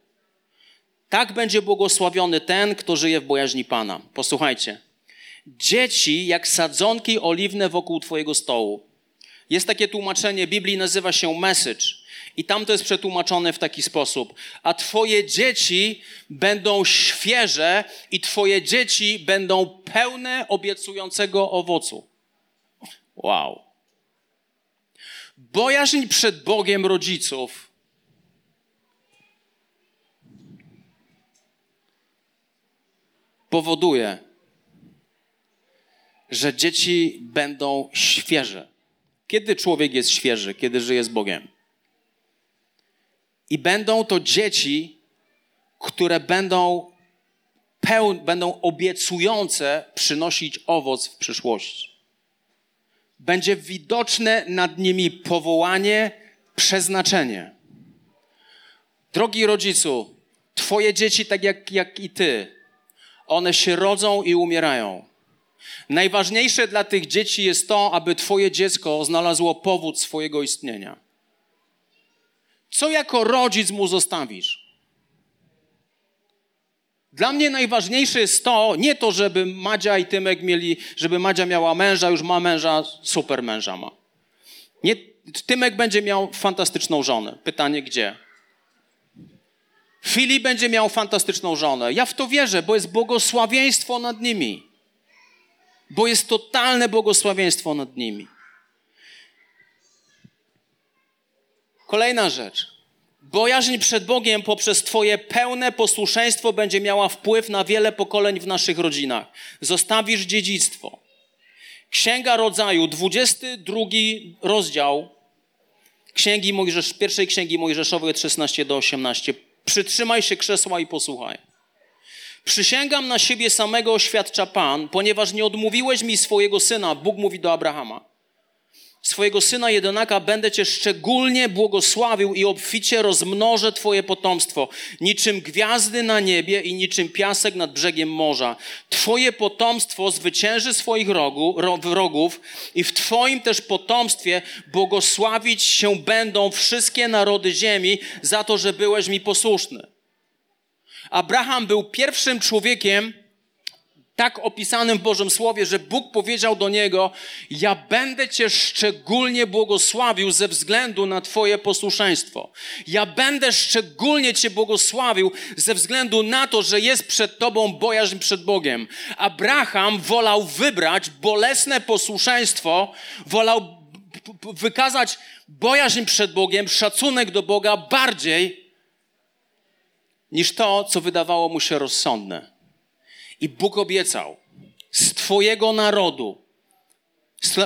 Tak będzie błogosławiony ten, kto żyje w bojaźni Pana. Posłuchajcie dzieci jak sadzonki oliwne wokół Twojego stołu. Jest takie tłumaczenie Biblii, nazywa się message. I tam to jest przetłumaczone w taki sposób. A Twoje dzieci będą świeże i Twoje dzieci będą pełne obiecującego owocu. Wow. Bojaźń przed Bogiem rodziców powoduje, że dzieci będą świeże. Kiedy człowiek jest świeży? Kiedy żyje z Bogiem. I będą to dzieci, które będą, peł, będą obiecujące przynosić owoc w przyszłości. Będzie widoczne nad nimi powołanie, przeznaczenie. Drogi rodzicu, Twoje dzieci, tak jak, jak i Ty, one się rodzą i umierają. Najważniejsze dla tych dzieci jest to, aby Twoje dziecko znalazło powód swojego istnienia. Co jako rodzic mu zostawisz? Dla mnie najważniejsze jest to, nie to, żeby Madzia i Tymek mieli, żeby Madzia miała męża, już ma męża, super męża ma. Nie, Tymek będzie miał fantastyczną żonę. Pytanie gdzie? Filip będzie miał fantastyczną żonę. Ja w to wierzę, bo jest błogosławieństwo nad nimi. Bo jest totalne błogosławieństwo nad nimi. Kolejna rzecz. Bojaźń przed Bogiem poprzez Twoje pełne posłuszeństwo będzie miała wpływ na wiele pokoleń w naszych rodzinach. Zostawisz dziedzictwo. Księga Rodzaju, 22 rozdział Księgi Mojżesz, pierwszej Księgi Mojżeszowej od 16 do 18. Przytrzymaj się krzesła i posłuchaj. Przysięgam na siebie samego oświadcza Pan, ponieważ nie odmówiłeś mi swojego syna, Bóg mówi do Abrahama swojego syna jedonaka będę cię szczególnie błogosławił i obficie rozmnożę twoje potomstwo, niczym gwiazdy na niebie i niczym piasek nad brzegiem morza. Twoje potomstwo zwycięży swoich rogu, wrogów i w twoim też potomstwie błogosławić się będą wszystkie narody ziemi za to, że byłeś mi posłuszny. Abraham był pierwszym człowiekiem, tak opisanym w Bożym Słowie, że Bóg powiedział do niego: Ja będę Cię szczególnie błogosławił ze względu na Twoje posłuszeństwo. Ja będę szczególnie Cię błogosławił ze względu na to, że jest przed Tobą bojaźń przed Bogiem. Abraham wolał wybrać bolesne posłuszeństwo, wolał wykazać bojaźń przed Bogiem, szacunek do Boga bardziej niż to, co wydawało mu się rozsądne. I Bóg obiecał, z Twojego narodu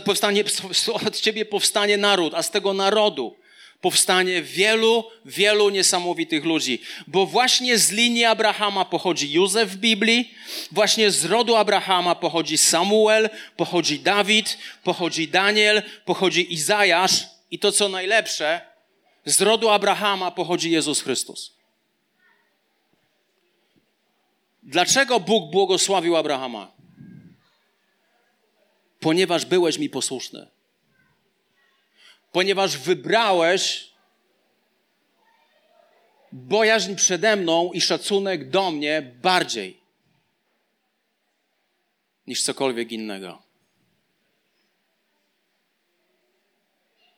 powstanie, (laughs) od Ciebie powstanie naród, a z tego narodu powstanie wielu, wielu niesamowitych ludzi. Bo właśnie z linii Abrahama pochodzi Józef w Biblii, właśnie z rodu Abrahama pochodzi Samuel, pochodzi Dawid, pochodzi Daniel, pochodzi Izajasz i to co najlepsze, z rodu Abrahama pochodzi Jezus Chrystus. Dlaczego Bóg błogosławił Abrahama? Ponieważ byłeś mi posłuszny. Ponieważ wybrałeś bojaźń przede mną i szacunek do mnie bardziej niż cokolwiek innego.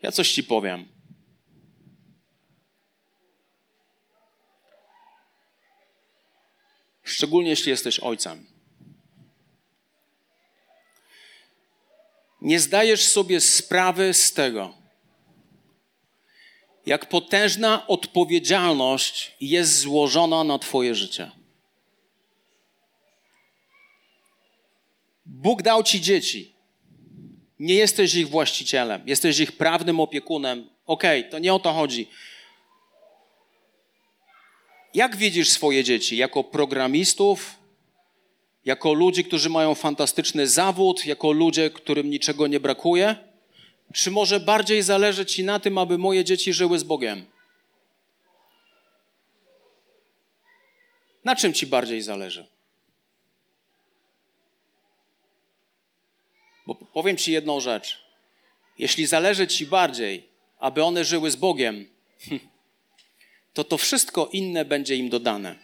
Ja coś ci powiem. Szczególnie jeśli jesteś ojcem. Nie zdajesz sobie sprawy z tego, jak potężna odpowiedzialność jest złożona na Twoje życie. Bóg dał Ci dzieci. Nie jesteś ich właścicielem, jesteś ich prawnym opiekunem. Okej, okay, to nie o to chodzi. Jak widzisz swoje dzieci? Jako programistów? Jako ludzi, którzy mają fantastyczny zawód? Jako ludzie, którym niczego nie brakuje? Czy może bardziej zależy Ci na tym, aby moje dzieci żyły z Bogiem? Na czym Ci bardziej zależy? Bo powiem Ci jedną rzecz. Jeśli zależy Ci bardziej, aby one żyły z Bogiem, (laughs) to to wszystko inne będzie im dodane.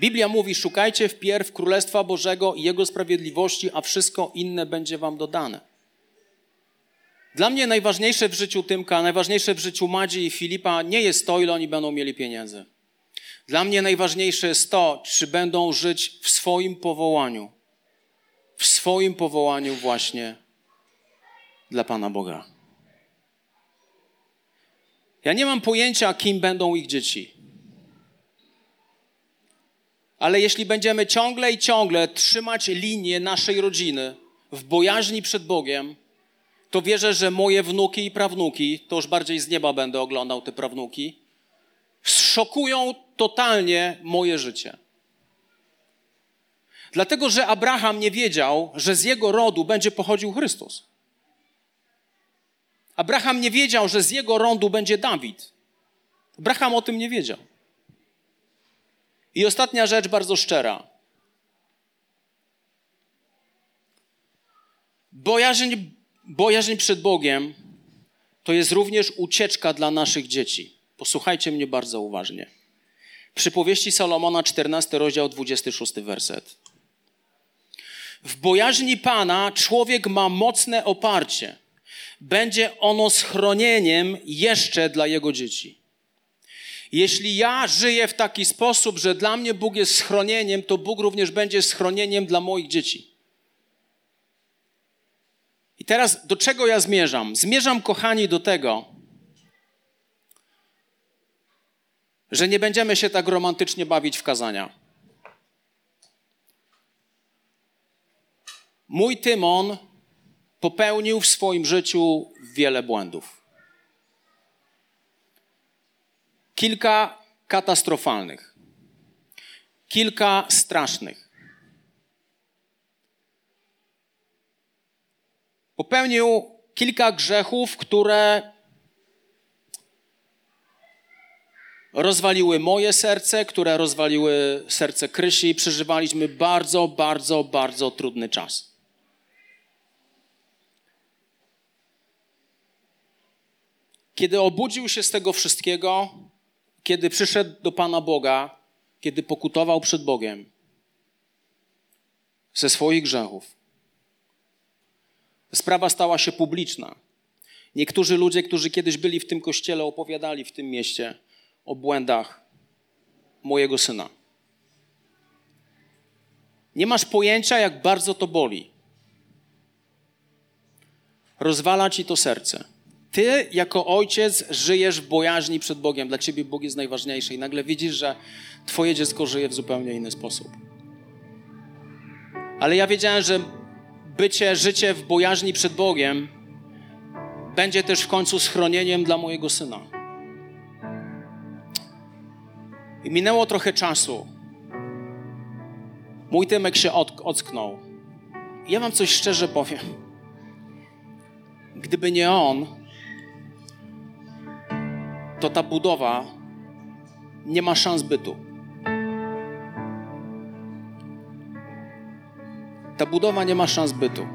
Biblia mówi: Szukajcie wpierw Królestwa Bożego i Jego sprawiedliwości, a wszystko inne będzie Wam dodane. Dla mnie najważniejsze w życiu Tymka, najważniejsze w życiu Madzi i Filipa nie jest to, ile oni będą mieli pieniędzy. Dla mnie najważniejsze jest to, czy będą żyć w swoim powołaniu. W swoim powołaniu właśnie dla Pana Boga. Ja nie mam pojęcia, kim będą ich dzieci. Ale jeśli będziemy ciągle i ciągle trzymać linię naszej rodziny w bojaźni przed Bogiem, to wierzę, że moje wnuki i prawnuki, to już bardziej z nieba będę oglądał te prawnuki, szokują totalnie moje życie. Dlatego, że Abraham nie wiedział, że z jego rodu będzie pochodził Chrystus. Abraham nie wiedział, że z jego rodu będzie Dawid. Abraham o tym nie wiedział. I ostatnia rzecz, bardzo szczera. Bojaźń, bojaźń przed Bogiem to jest również ucieczka dla naszych dzieci. Posłuchajcie mnie bardzo uważnie. Przypowieści Salomona, 14 rozdział, 26 werset. W bojaźni Pana człowiek ma mocne oparcie. Będzie ono schronieniem jeszcze dla jego dzieci. Jeśli ja żyję w taki sposób, że dla mnie Bóg jest schronieniem, to Bóg również będzie schronieniem dla moich dzieci. I teraz do czego ja zmierzam? Zmierzam, kochani, do tego, że nie będziemy się tak romantycznie bawić w kazania. Mój Tymon popełnił w swoim życiu wiele błędów. Kilka katastrofalnych, kilka strasznych. Popełnił kilka grzechów, które rozwaliły moje serce, które rozwaliły serce Krysi przeżywaliśmy bardzo, bardzo, bardzo trudny czas. Kiedy obudził się z tego wszystkiego, kiedy przyszedł do Pana Boga, kiedy pokutował przed Bogiem ze swoich grzechów, sprawa stała się publiczna. Niektórzy ludzie, którzy kiedyś byli w tym kościele, opowiadali w tym mieście o błędach mojego syna. Nie masz pojęcia, jak bardzo to boli. Rozwala ci to serce. Ty, jako ojciec, żyjesz w bojaźni przed Bogiem. Dla ciebie Bóg jest najważniejszy i nagle widzisz, że twoje dziecko żyje w zupełnie inny sposób. Ale ja wiedziałem, że bycie, życie w bojaźni przed Bogiem będzie też w końcu schronieniem dla mojego syna. I minęło trochę czasu. Mój Tymek się ocknął. I ja wam coś szczerze powiem. Gdyby nie on, to ta budowa nie ma szans bytu. Ta budowa nie ma szans bytu.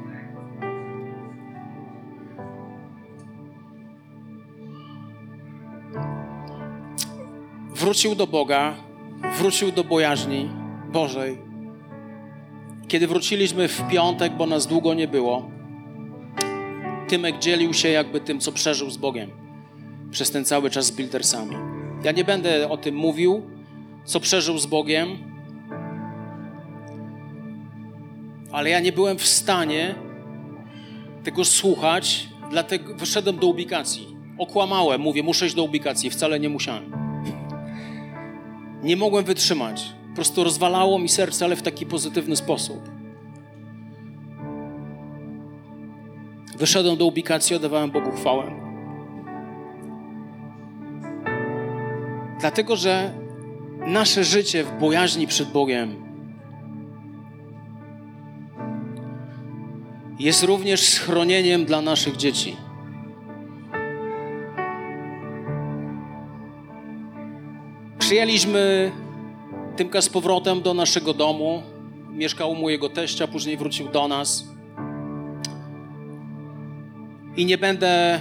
Wrócił do Boga, wrócił do bojaźni Bożej. Kiedy wróciliśmy w piątek, bo nas długo nie było, Tymek dzielił się jakby tym, co przeżył z Bogiem przez ten cały czas z Bildersami. Ja nie będę o tym mówił, co przeżył z Bogiem, ale ja nie byłem w stanie tego słuchać, dlatego wyszedłem do ubikacji. Okłamałem, mówię, muszę iść do ubikacji, wcale nie musiałem. Nie mogłem wytrzymać. Po prostu rozwalało mi serce, ale w taki pozytywny sposób. Wyszedłem do ubikacji, oddawałem Bogu chwałę. Dlatego, że nasze życie w bojaźni przed Bogiem jest również schronieniem dla naszych dzieci. Przyjęliśmy Tymka z powrotem do naszego domu. Mieszkał u mojego teścia, później wrócił do nas. I nie będę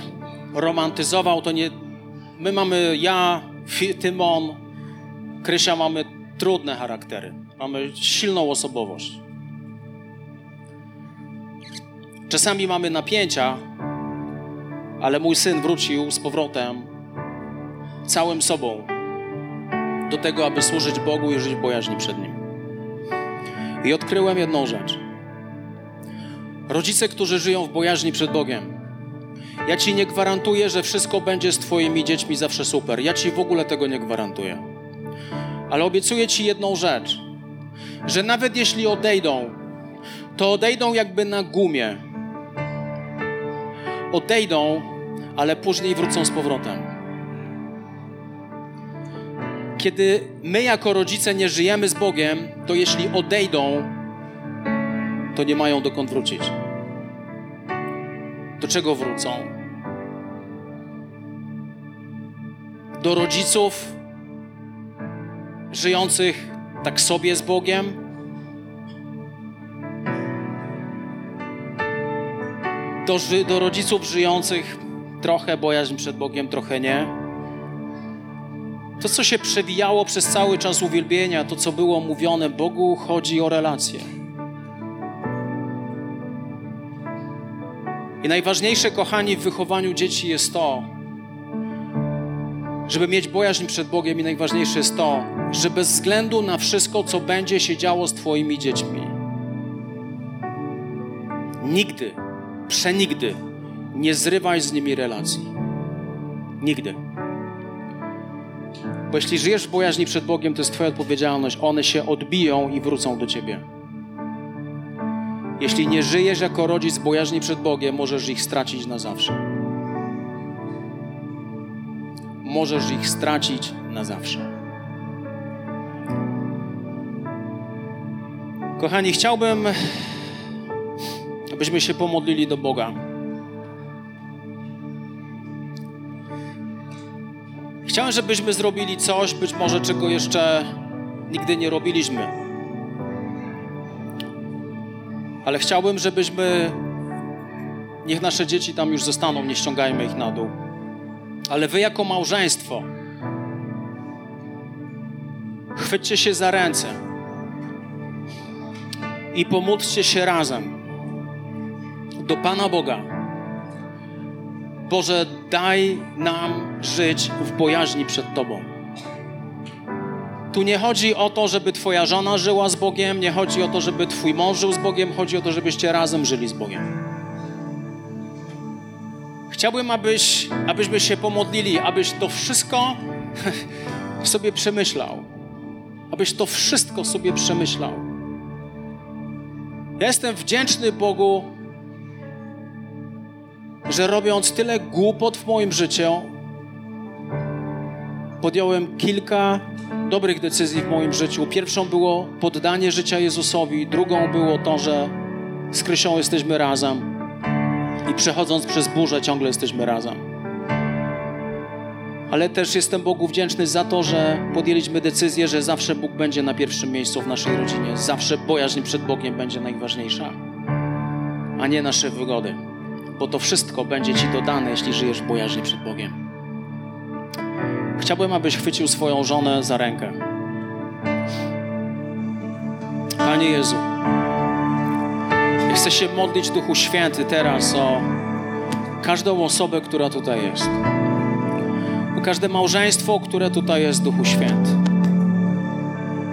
romantyzował, to nie. My mamy, ja, Tymon, Krysia mamy trudne charaktery. Mamy silną osobowość. Czasami mamy napięcia, ale mój syn wrócił z powrotem całym sobą do tego, aby służyć Bogu i żyć w bojaźni przed Nim. I odkryłem jedną rzecz. Rodzice, którzy żyją w bojaźni przed Bogiem, ja ci nie gwarantuję, że wszystko będzie z Twoimi dziećmi zawsze super. Ja ci w ogóle tego nie gwarantuję. Ale obiecuję ci jedną rzecz. że nawet jeśli odejdą, to odejdą jakby na gumie. Odejdą, ale później wrócą z powrotem. Kiedy my jako rodzice nie żyjemy z Bogiem, to jeśli odejdą, to nie mają dokąd wrócić. Do czego wrócą? Do rodziców żyjących tak sobie z Bogiem? Do, do rodziców żyjących trochę bojaźń przed Bogiem, trochę nie? To, co się przewijało przez cały czas uwielbienia, to, co było mówione, Bogu chodzi o relacje. I najważniejsze, kochani, w wychowaniu dzieci jest to, żeby mieć bojaźń przed Bogiem, i najważniejsze jest to, że bez względu na wszystko, co będzie się działo z Twoimi dziećmi, nigdy, przenigdy nie zrywaj z nimi relacji. Nigdy. Bo jeśli żyjesz w bojaźni przed Bogiem, to jest Twoja odpowiedzialność. One się odbiją i wrócą do Ciebie. Jeśli nie żyjesz jako rodzic bojaźni przed Bogiem, możesz ich stracić na zawsze. Możesz ich stracić na zawsze. Kochani, chciałbym, abyśmy się pomodlili do Boga. Chciałem, żebyśmy zrobili coś, być może czego jeszcze nigdy nie robiliśmy. Ale chciałbym, żebyśmy. Niech nasze dzieci tam już zostaną, nie ściągajmy ich na dół. Ale wy, jako małżeństwo, chwyćcie się za ręce i pomódlcie się razem do Pana Boga. Boże, daj nam żyć w bojaźni przed Tobą. Tu nie chodzi o to, żeby Twoja żona żyła z Bogiem, nie chodzi o to, żeby Twój mąż żył z Bogiem, chodzi o to, żebyście razem żyli z Bogiem. Chciałbym, abyś, abyśmy się pomodlili, abyś to wszystko (laughs) sobie przemyślał. Abyś to wszystko sobie przemyślał. Ja jestem wdzięczny Bogu, że robiąc tyle głupot w moim życiu, podjąłem kilka dobrych decyzji w moim życiu. Pierwszą było poddanie życia Jezusowi, drugą było to, że z Krysią jesteśmy razem i przechodząc przez burzę ciągle jesteśmy razem. Ale też jestem Bogu wdzięczny za to, że podjęliśmy decyzję, że zawsze Bóg będzie na pierwszym miejscu w naszej rodzinie. Zawsze bojaźń przed Bogiem będzie najważniejsza, a nie nasze wygody. Bo to wszystko będzie Ci dodane, jeśli żyjesz w bojaźni przed Bogiem. Chciałbym, abyś chwycił swoją żonę za rękę. Panie Jezu, ja chcę się modlić Duchu Święty teraz o każdą osobę, która tutaj jest. O każde małżeństwo, które tutaj jest, Duchu Święty.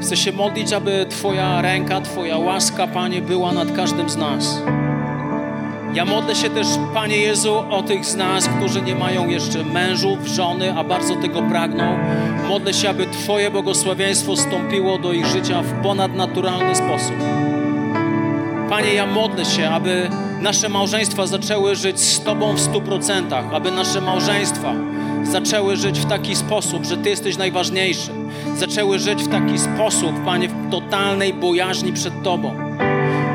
Chcę się modlić, aby Twoja ręka, Twoja łaska, Panie, była nad każdym z nas. Ja modlę się też, Panie Jezu, o tych z nas, którzy nie mają jeszcze mężów, żony, a bardzo tego pragną. Modlę się, aby Twoje błogosławieństwo stąpiło do ich życia w ponadnaturalny sposób. Panie, ja modlę się, aby nasze małżeństwa zaczęły żyć z Tobą w stu procentach, aby nasze małżeństwa zaczęły żyć w taki sposób, że Ty jesteś najważniejszy. Zaczęły żyć w taki sposób, Panie, w totalnej bojaźni przed Tobą.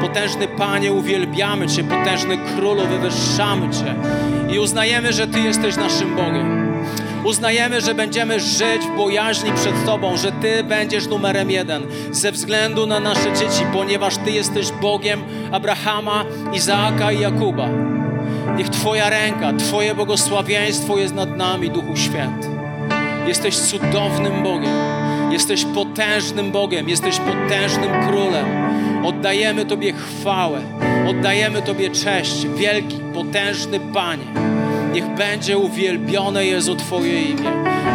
Potężny Panie, uwielbiamy Cię, potężny Królu, wywyższamy Cię i uznajemy, że Ty jesteś naszym Bogiem. Uznajemy, że będziemy żyć w bojaźni przed Tobą, że Ty będziesz numerem jeden ze względu na nasze dzieci, ponieważ Ty jesteś Bogiem Abrahama, Izaaka i Jakuba. Niech Twoja ręka, Twoje błogosławieństwo jest nad nami, Duchu Święty. Jesteś cudownym Bogiem. Jesteś potężnym Bogiem, jesteś potężnym Królem. Oddajemy Tobie chwałę, oddajemy Tobie cześć, wielki, potężny Panie. Niech będzie uwielbione Jezu Twoje imię.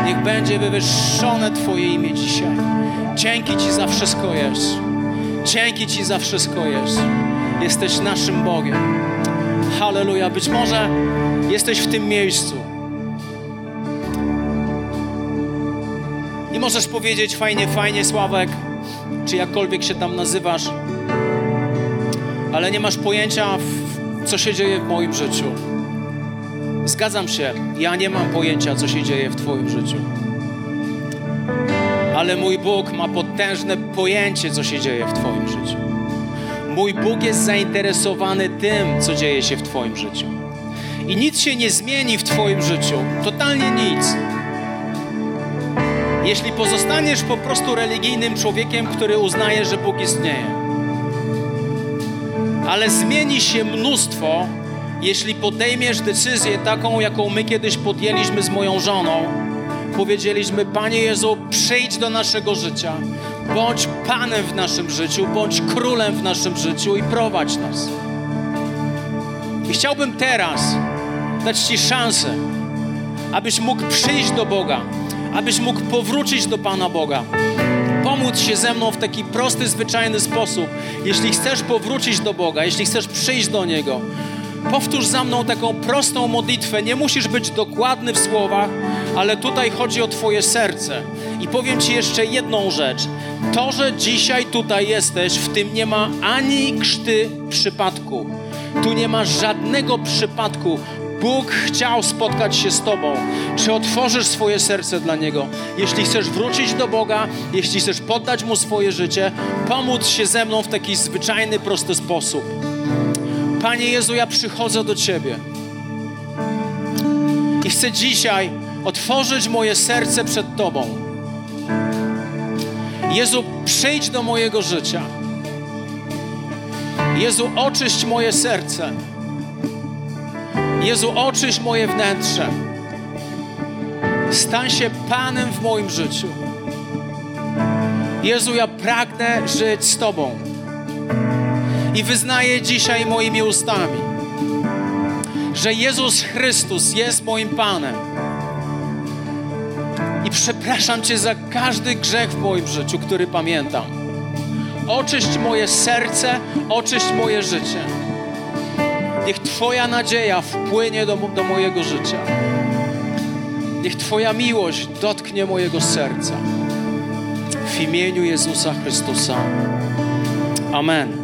Niech będzie wywyższone Twoje imię dzisiaj. Dzięki Ci za wszystko Jezu. Dzięki Ci za wszystko Jezu. Jesteś naszym Bogiem. Halleluja. Być może jesteś w tym miejscu. I możesz powiedzieć fajnie, fajnie, Sławek, czy jakkolwiek się tam nazywasz, ale nie masz pojęcia, co się dzieje w moim życiu. Zgadzam się, ja nie mam pojęcia, co się dzieje w Twoim życiu. Ale mój Bóg ma potężne pojęcie, co się dzieje w Twoim życiu. Mój Bóg jest zainteresowany tym, co dzieje się w Twoim życiu. I nic się nie zmieni w Twoim życiu, totalnie nic. Jeśli pozostaniesz po prostu religijnym człowiekiem, który uznaje, że Bóg istnieje. Ale zmieni się mnóstwo, jeśli podejmiesz decyzję taką, jaką my kiedyś podjęliśmy z moją żoną. Powiedzieliśmy, Panie Jezu, przyjdź do naszego życia. Bądź Panem w naszym życiu, bądź królem w naszym życiu i prowadź nas. I chciałbym teraz dać Ci szansę, abyś mógł przyjść do Boga, abyś mógł powrócić do Pana Boga. Pomóc się ze mną w taki prosty, zwyczajny sposób. Jeśli chcesz powrócić do Boga, jeśli chcesz przyjść do Niego, powtórz za mną taką prostą modlitwę. Nie musisz być dokładny w słowach, ale tutaj chodzi o Twoje serce. I powiem Ci jeszcze jedną rzecz. To, że dzisiaj tutaj jesteś, w tym nie ma ani krzty przypadku. Tu nie ma żadnego przypadku. Bóg chciał spotkać się z Tobą. Czy otworzysz swoje serce dla Niego? Jeśli chcesz wrócić do Boga, jeśli chcesz poddać Mu swoje życie, pomóc się ze mną w taki zwyczajny, prosty sposób. Panie Jezu, ja przychodzę do Ciebie i chcę dzisiaj otworzyć moje serce przed Tobą. Jezu, przyjdź do mojego życia. Jezu, oczyść moje serce. Jezu, oczyść moje wnętrze. Stań się Panem w moim życiu. Jezu, ja pragnę żyć z Tobą. I wyznaję dzisiaj moimi ustami, że Jezus Chrystus jest moim Panem. I przepraszam Cię za każdy grzech w moim życiu, który pamiętam. Oczyść moje serce, oczyść moje życie. Niech Twoja nadzieja wpłynie do, do mojego życia. Niech Twoja miłość dotknie mojego serca. W imieniu Jezusa Chrystusa. Amen.